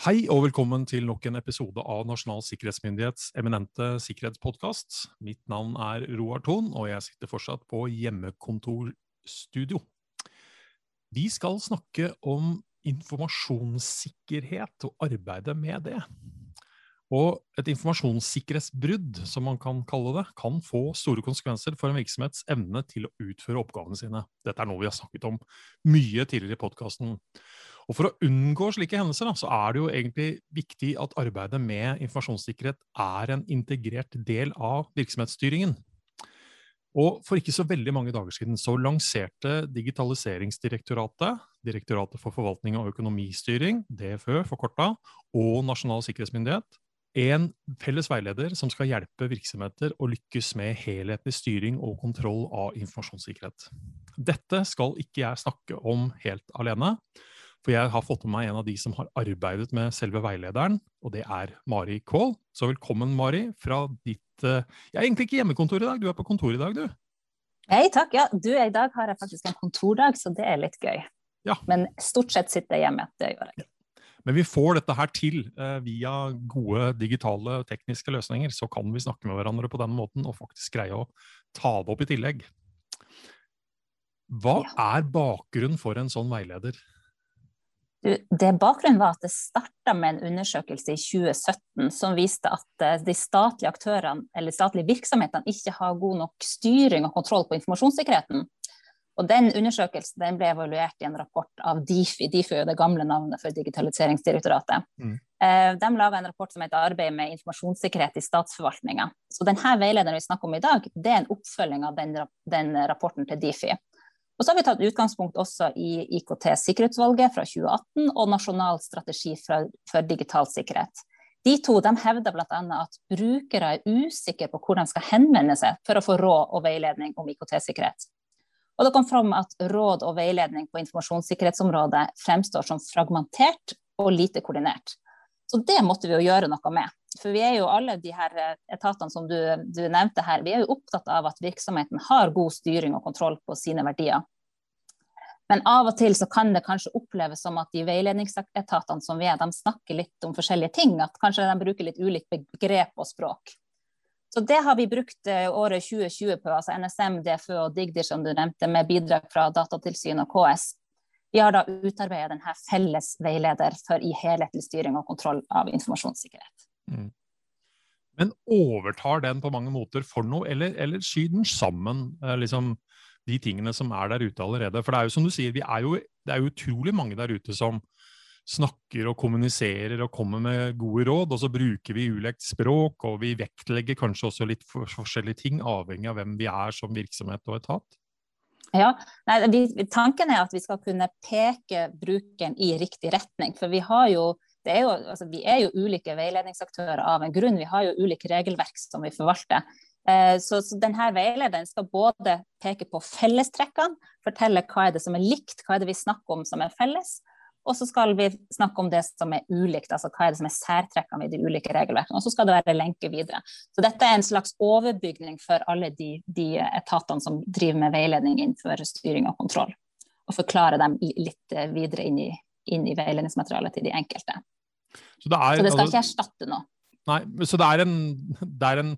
Hei og velkommen til nok en episode av Nasjonal sikkerhetsmyndighets eminente sikkerhetspodkast. Mitt navn er Roar Thon, og jeg sitter fortsatt på hjemmekontorstudio. Vi skal snakke om informasjonssikkerhet og arbeidet med det. Og et informasjonssikkerhetsbrudd, som man kan kalle det, kan få store konsekvenser for en virksomhets evne til å utføre oppgavene sine. Dette er noe vi har snakket om mye tidligere i podkasten. Og For å unngå slike hendelser da, så er det jo egentlig viktig at arbeidet med informasjonssikkerhet er en integrert del av virksomhetsstyringen. Og For ikke så veldig mange dager siden så lanserte Digitaliseringsdirektoratet, Direktoratet for forvaltning og økonomistyring, DFØ forkorta, og Nasjonal sikkerhetsmyndighet en felles veileder som skal hjelpe virksomheter å lykkes med helhetlig styring og kontroll av informasjonssikkerhet. Dette skal ikke jeg snakke om helt alene. For jeg har fått med meg en av de som har arbeidet med selve veilederen, og det er Mari Kahl. Så velkommen, Mari, fra ditt uh, Jeg er egentlig ikke hjemmekontor i dag, du er på kontor i dag, du? Hei, takk. Ja, du, i dag har jeg faktisk en kontordag, så det er litt gøy. Ja. Men stort sett sitter jeg hjemme. Det gjør jeg. Men vi får dette her til uh, via gode digitale tekniske løsninger. Så kan vi snakke med hverandre på den måten og faktisk greie å ta det opp i tillegg. Hva er bakgrunnen for en sånn veileder? det Bakgrunnen var at det starta med en undersøkelse i 2017 som viste at eh, de statlige aktørene eller statlige virksomhetene ikke har god nok styring og kontroll på informasjonssikkerheten. Og Den undersøkelsen den ble evaluert i en rapport av Difi. Difi er jo det gamle navnet for Digitaliseringsdirektoratet. Mm. Eh, de laga en rapport som heter 'Arbeid med informasjonssikkerhet i statsforvaltninga'. Så denne veilederen vi snakker om i dag, det er en oppfølging av den, den rapporten til Difi. Og så har vi tatt utgangspunkt også i IKT-sikkerhetsvalget fra 2018 og Nasjonal strategi for, for digital sikkerhet. De to de hevder bl.a. at brukere er usikre på hvor de skal henvende seg for å få råd og veiledning om IKT-sikkerhet. Og det kom fram at råd og veiledning på informasjonssikkerhetsområdet fremstår som fragmentert og lite koordinert. Så det måtte vi jo gjøre noe med. For vi er jo alle de her eh, etatene som du, du, nevnte her, vi er jo opptatt av at virksomheten har god styring og kontroll på sine verdier. Men av og til så kan det kanskje oppleves som at de veiledningsetatene som vi er, de snakker litt om forskjellige ting. At kanskje de bruker litt ulikt begrep og språk. Så det har vi brukt eh, året 2020 på, altså NSM, DFØ og Digdir som du nevnte, med bidrag fra Datatilsynet og KS. Vi har da utarbeidet denne felles veileder for i helhetlig styring og kontroll av informasjonssikkerhet. Mm. Men overtar den på mange måter for noe, eller, eller skyr den sammen eh, liksom, de tingene som er der ute allerede? For det er jo som du sier, er jo, det er jo utrolig mange der ute som snakker og kommuniserer og kommer med gode råd, og så bruker vi ulekt språk, og vi vektlegger kanskje også litt forskjellige ting, avhengig av hvem vi er som virksomhet og etat? Ja, nei, vi, Tanken er at vi skal kunne peke brukeren i riktig retning. For vi jo er jo, altså, vi er jo ulike veiledningsaktører av en grunn. Vi har jo ulike regelverk som vi forvalter. Eh, så, så, denne veilederen skal både peke på fellestrekkene, fortelle hva er det som er likt, hva er det vi snakker om som er felles. Og så skal vi snakke om det som er ulikt, altså hva er det som er særtrekkene i de ulike regelverkene. Og så skal det være lenke videre. Så dette er en slags overbygning for alle de, de etatene som driver med veiledning innenfor styring og kontroll. Og forklare dem litt videre inn i, inn i veiledningsmaterialet til de enkelte. Så det, er, så det skal altså, ikke erstatte noe? Nei, så det er, en, det, er en,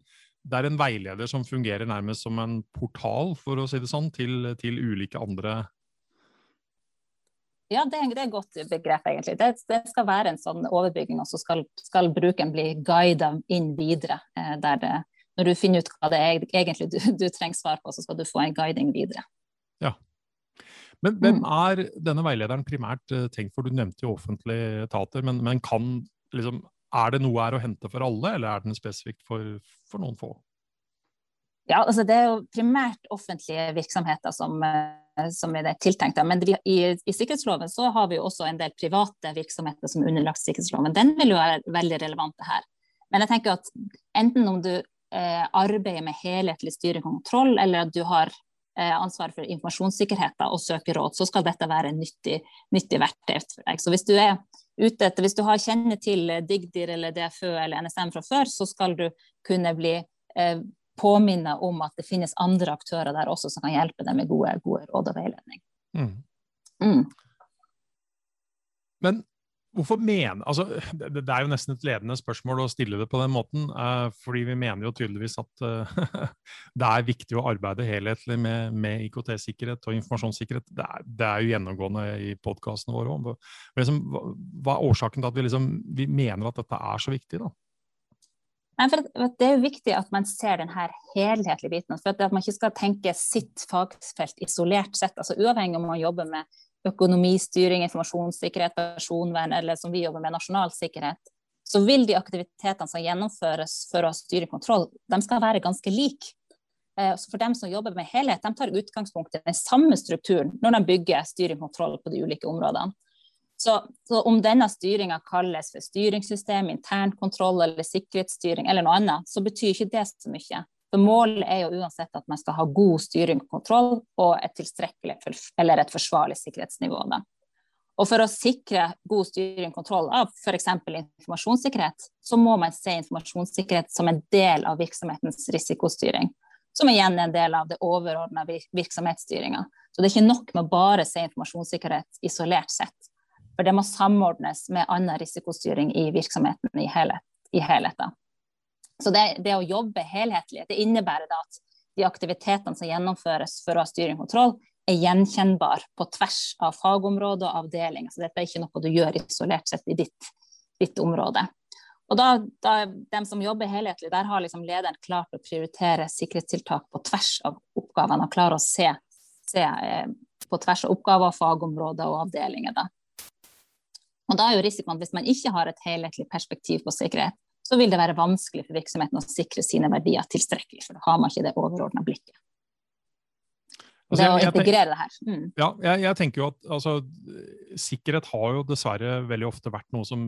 det er, en, veileder som fungerer nærmest som en portal, for å si det sånn, til, til ulike andre ja, det er, det er et godt begrep, egentlig. Det, det, skal være en sånn overbygging, og så skal, skal bruken bli guida inn videre. Eh, der når du finner ut hva det er egentlig du, du trenger svar på, så skal du få en guiding videre. Ja, men hvem mm. er denne veilederen primært eh, tenkt for? Du nevnte jo offentlige etater, men, men kan, liksom, er det noe her å hente for alle, eller er den spesifikt for, for noen få? Ja, altså Det er jo primært offentlige virksomheter som, eh, som er det tiltenkte. Men vi, i, i, sikkerhetsloven så har vi jo også en del private virksomheter som er underlagt sikkerhetsloven. Den vil jo være veldig relevant her. Men jeg tenker at enten om du eh, arbeider med helhetlig styring og kontroll, eller at du har Eh, ansvar for informasjonssikkerhet og søker råd, så skal dette være nyttig, nyttig verktøy for deg. Så hvis du er ute etter, hvis du har kjenner til Digdir eller DFØ eller NSM fra før, så skal du kunne bli eh, påminnet om at det finnes andre aktører der også som kan hjelpe deg med gode, gode råd og veiledning. Mm. Mm. Men Hvorfor mener, altså, det, er jo nesten et ledende spørsmål å stille det på den måten. Uh, fordi vi mener jo tydeligvis at uh, det er viktig å arbeide helhetlig med, med IKT-sikkerhet og informasjonssikkerhet. Det er, det er, jo gjennomgående i podkastene våre òg. Liksom, hva, hva, er årsaken til at vi, liksom, vi, mener at dette er så viktig? da? Det er jo viktig at man ser den helhetlige biten. for At man ikke skal tenke sitt fagfelt isolert sett. altså Uavhengig om man jobber med økonomistyring, informasjonssikkerhet, personvern eller som vi jobber med, nasjonal sikkerhet, så vil de aktivitetene som gjennomføres for å ha styring kontroll, de skal være ganske like. Eh, for dem som jobber med helhet, de tar utgangspunkt i den samme strukturen når de bygger styring og kontroll på de ulike områdene. Så, så om denne styringa kalles for styringssystem, internkontroll eller sikkerhetsstyring eller noe annet, så betyr ikke det så mye. For målet er jo uansett at man skal ha god styring og kontroll og et tilstrekkelig eller et forsvarlig sikkerhetsnivå. Da. Og for å sikre god styring og kontroll av f.eks. informasjonssikkerhet, så må man se informasjonssikkerhet som en del av virksomhetens risikostyring. Som igjen er en del av det overordna virksomhetsstyringa. Så det er ikke nok med å bare se informasjonssikkerhet isolert sett. For det må samordnes med annen risikostyring i virksomheten i helhet. I helhet så det, det, å jobbe helhetlig, det innebærer da at de aktivitetene som gjennomføres for å ha styring og kontroll, er gjenkjennbar på tvers av fagområde og avdeling. Så dette er ikke noe du gjør isolert sett i ditt, ditt område. Og da, da, dem som jobber helhetlig, der har liksom lederen klart å prioritere sikkerhetstiltak på tvers av oppgavene, og klarer å se, se eh, på tvers av oppgaver, fagområder og avdelinger. Da. Og da er jo risikoen, hvis man ikke har et helhetlig perspektiv på sikkerhet, så vil det være vanskelig for virksomheten å sikre sine verdier tilstrekkelig, for da har man ikke det overordna blikket. Altså, det å integrere det her. Mm. Ja, jeg, jeg, tenker jo at altså, sikkerhet har jo dessverre veldig ofte vært noe som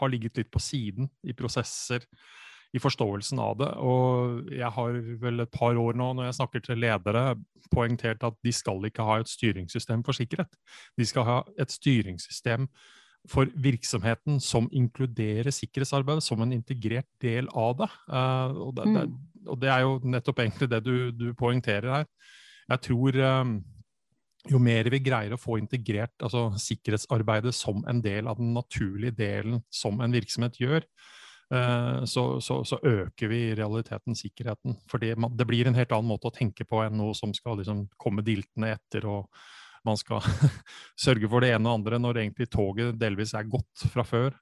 har ligget litt på siden i prosesser, i forståelsen av det. Og jeg har vel et par år nå, når jeg snakker til ledere, poengtert at de skal ikke ha et styringssystem for sikkerhet. De skal ha et styringssystem for virksomheten som inkluderer sikkerhetsarbeidet som en integrert del av det. Uh, og, det, mm. det og, det er jo nettopp egentlig det du, du poengterer her. Jeg tror um, jo mer vi greier å få integrert altså, sikkerhetsarbeidet som en del av den naturlige delen som en virksomhet gjør, uh, så, så, så, øker vi i realiteten sikkerheten. For det, det, blir en helt annen måte å tenke på enn noe som skal liksom, komme diltende etter og man skal sørge for det ene og andre, når egentlig toget delvis er gått fra før.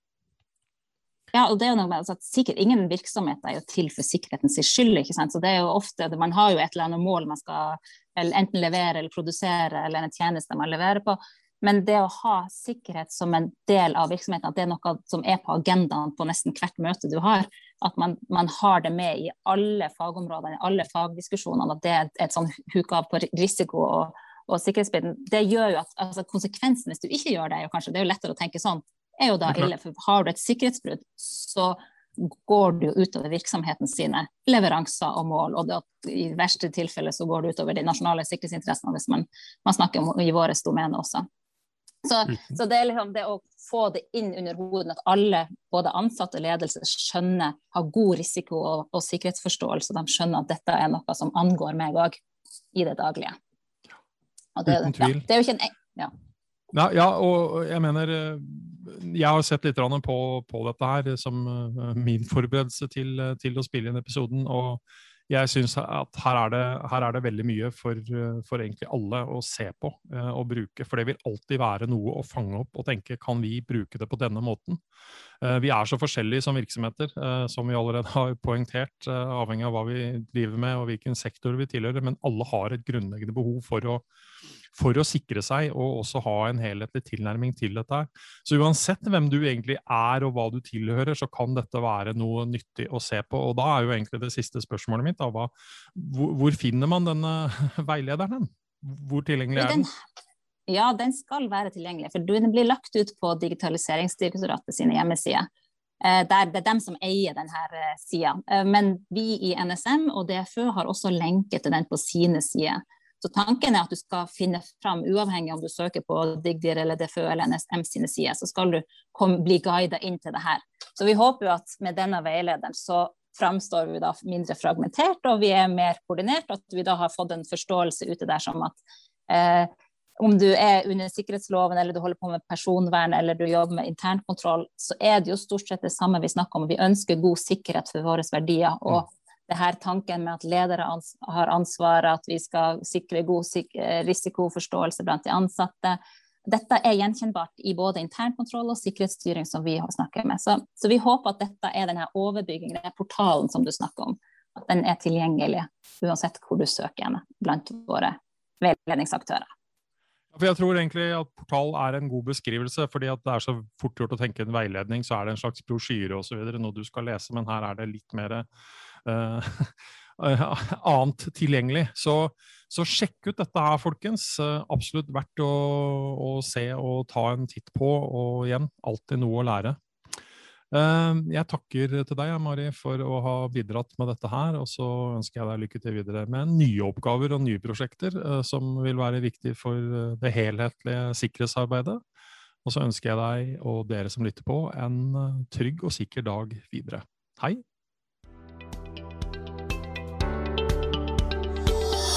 Ja, og det er jo noe med altså, at sikkert Ingen virksomhet er jo til for sikkerhetens skyld. ikke sant? Så det er jo ofte, Man har jo et eller annet mål man skal enten levere eller produsere, eller en tjeneste man leverer på. Men det å ha sikkerhet som en del av virksomheten, at det er noe som er på agendaen på nesten hvert møte du har, at man, man har det med i alle fagområdene, i alle fagdiskusjonene, at det er et sånn huk av på risiko og, og sikkerhetsbiten, det gjør jo at altså, konsekvensen hvis du ikke gjør det, er jo kanskje, det er jo lettere å tenke sånn, er jo da ille. For har du et sikkerhetsbrudd, så går det jo utover virksomheten sine leveranser og mål. Og det, i verste tilfelle så går det utover de nasjonale sikkerhetsinteressene, hvis man, man snakker om i våre domene også. Så, mm. så, det er liksom det å få det inn under hodet at alle, både ansatte og ledelse, skjønner, har god risiko- og, og sikkerhetsforståelse. De skjønner at dette er noe som angår meg òg i det daglige. Det, Uten tvil. Ja, det er jo ikke en ja. Ja, ja, og jeg mener eh, Jeg har sett litt på, på dette her som eh, min forberedelse til, eh, til å spille inn episoden. og jeg syns at her er, det, her er, det, veldig mye for, for, egentlig alle å se på eh, og bruke. For det vil alltid være noe å fange opp og tenke kan vi bruke det på denne måten. Eh, vi er så forskjellige som virksomheter, eh, som vi allerede har poengtert, avhengig av hva vi driver med og hvilken sektor vi tilhører. Men alle har et grunnleggende behov for å, for å sikre seg og også ha en helhetlig tilnærming til dette. Så uansett hvem du egentlig er og hva du tilhører, så kan dette være noe nyttig å se på. Og da er jo egentlig det siste spørsmålet mitt, da, hva, hvor, hvor, finner man denne veilederen? Hvor tilgjengelig er den? Ja, den skal være tilgjengelig. For den blir lagt ut på Digitaliseringsdirektoratet sine hjemmesider. Eh, det er dem som eier denne eh, sida. Eh, men vi i NSM og DFØ har også lenke til den på sine sider. Så tanken er at du skal finne fram, uavhengig om du søker på Digdir eller DFØ eller NSM sine sider, så skal du kom, bli guida inn til det her. Så vi håper jo at med denne veilederen så framstår vi da mindre fragmentert, og vi er mer koordinert, og at vi da har fått en forståelse ute der som at eh, om du er under sikkerhetsloven, eller du holder på med personvern, eller du jobber med internkontroll, så er det jo stort sett det samme vi snakker om. Vi ønsker god sikkerhet for våre verdier. Og det her tanken med at ledere har ansvaret, at vi skal sikre god risikoforståelse blant de ansatte. Dette er gjenkjennbart i både internkontroll og sikkerhetsstyring som vi har snakket med. Så, så vi håper at dette er denne overbyggingen, denne portalen som du snakker om. At den er tilgjengelig uansett hvor du søker henne blant våre veiledningsaktører. For jeg tror egentlig at portal er en god beskrivelse, fordi det er så fort gjort å tenke en veiledning, så er det en slags brosjyre osv., noe du skal lese, men her er det litt mer annet tilgjengelig. Så, så, sjekk ut dette her, folkens. Uh, absolutt verdt å, å, se og ta en titt på, og igjen, alltid noe å lære. Jeg takker til deg, Mari, for å ha bidratt med dette her. Og så ønsker jeg deg lykke til videre med nye oppgaver og nye prosjekter eh, som vil være viktig for eh, det helhetlige sikkerhetsarbeidet. Og så ønsker jeg deg og dere som lytter på, en eh, trygg og sikker dag videre. Hei!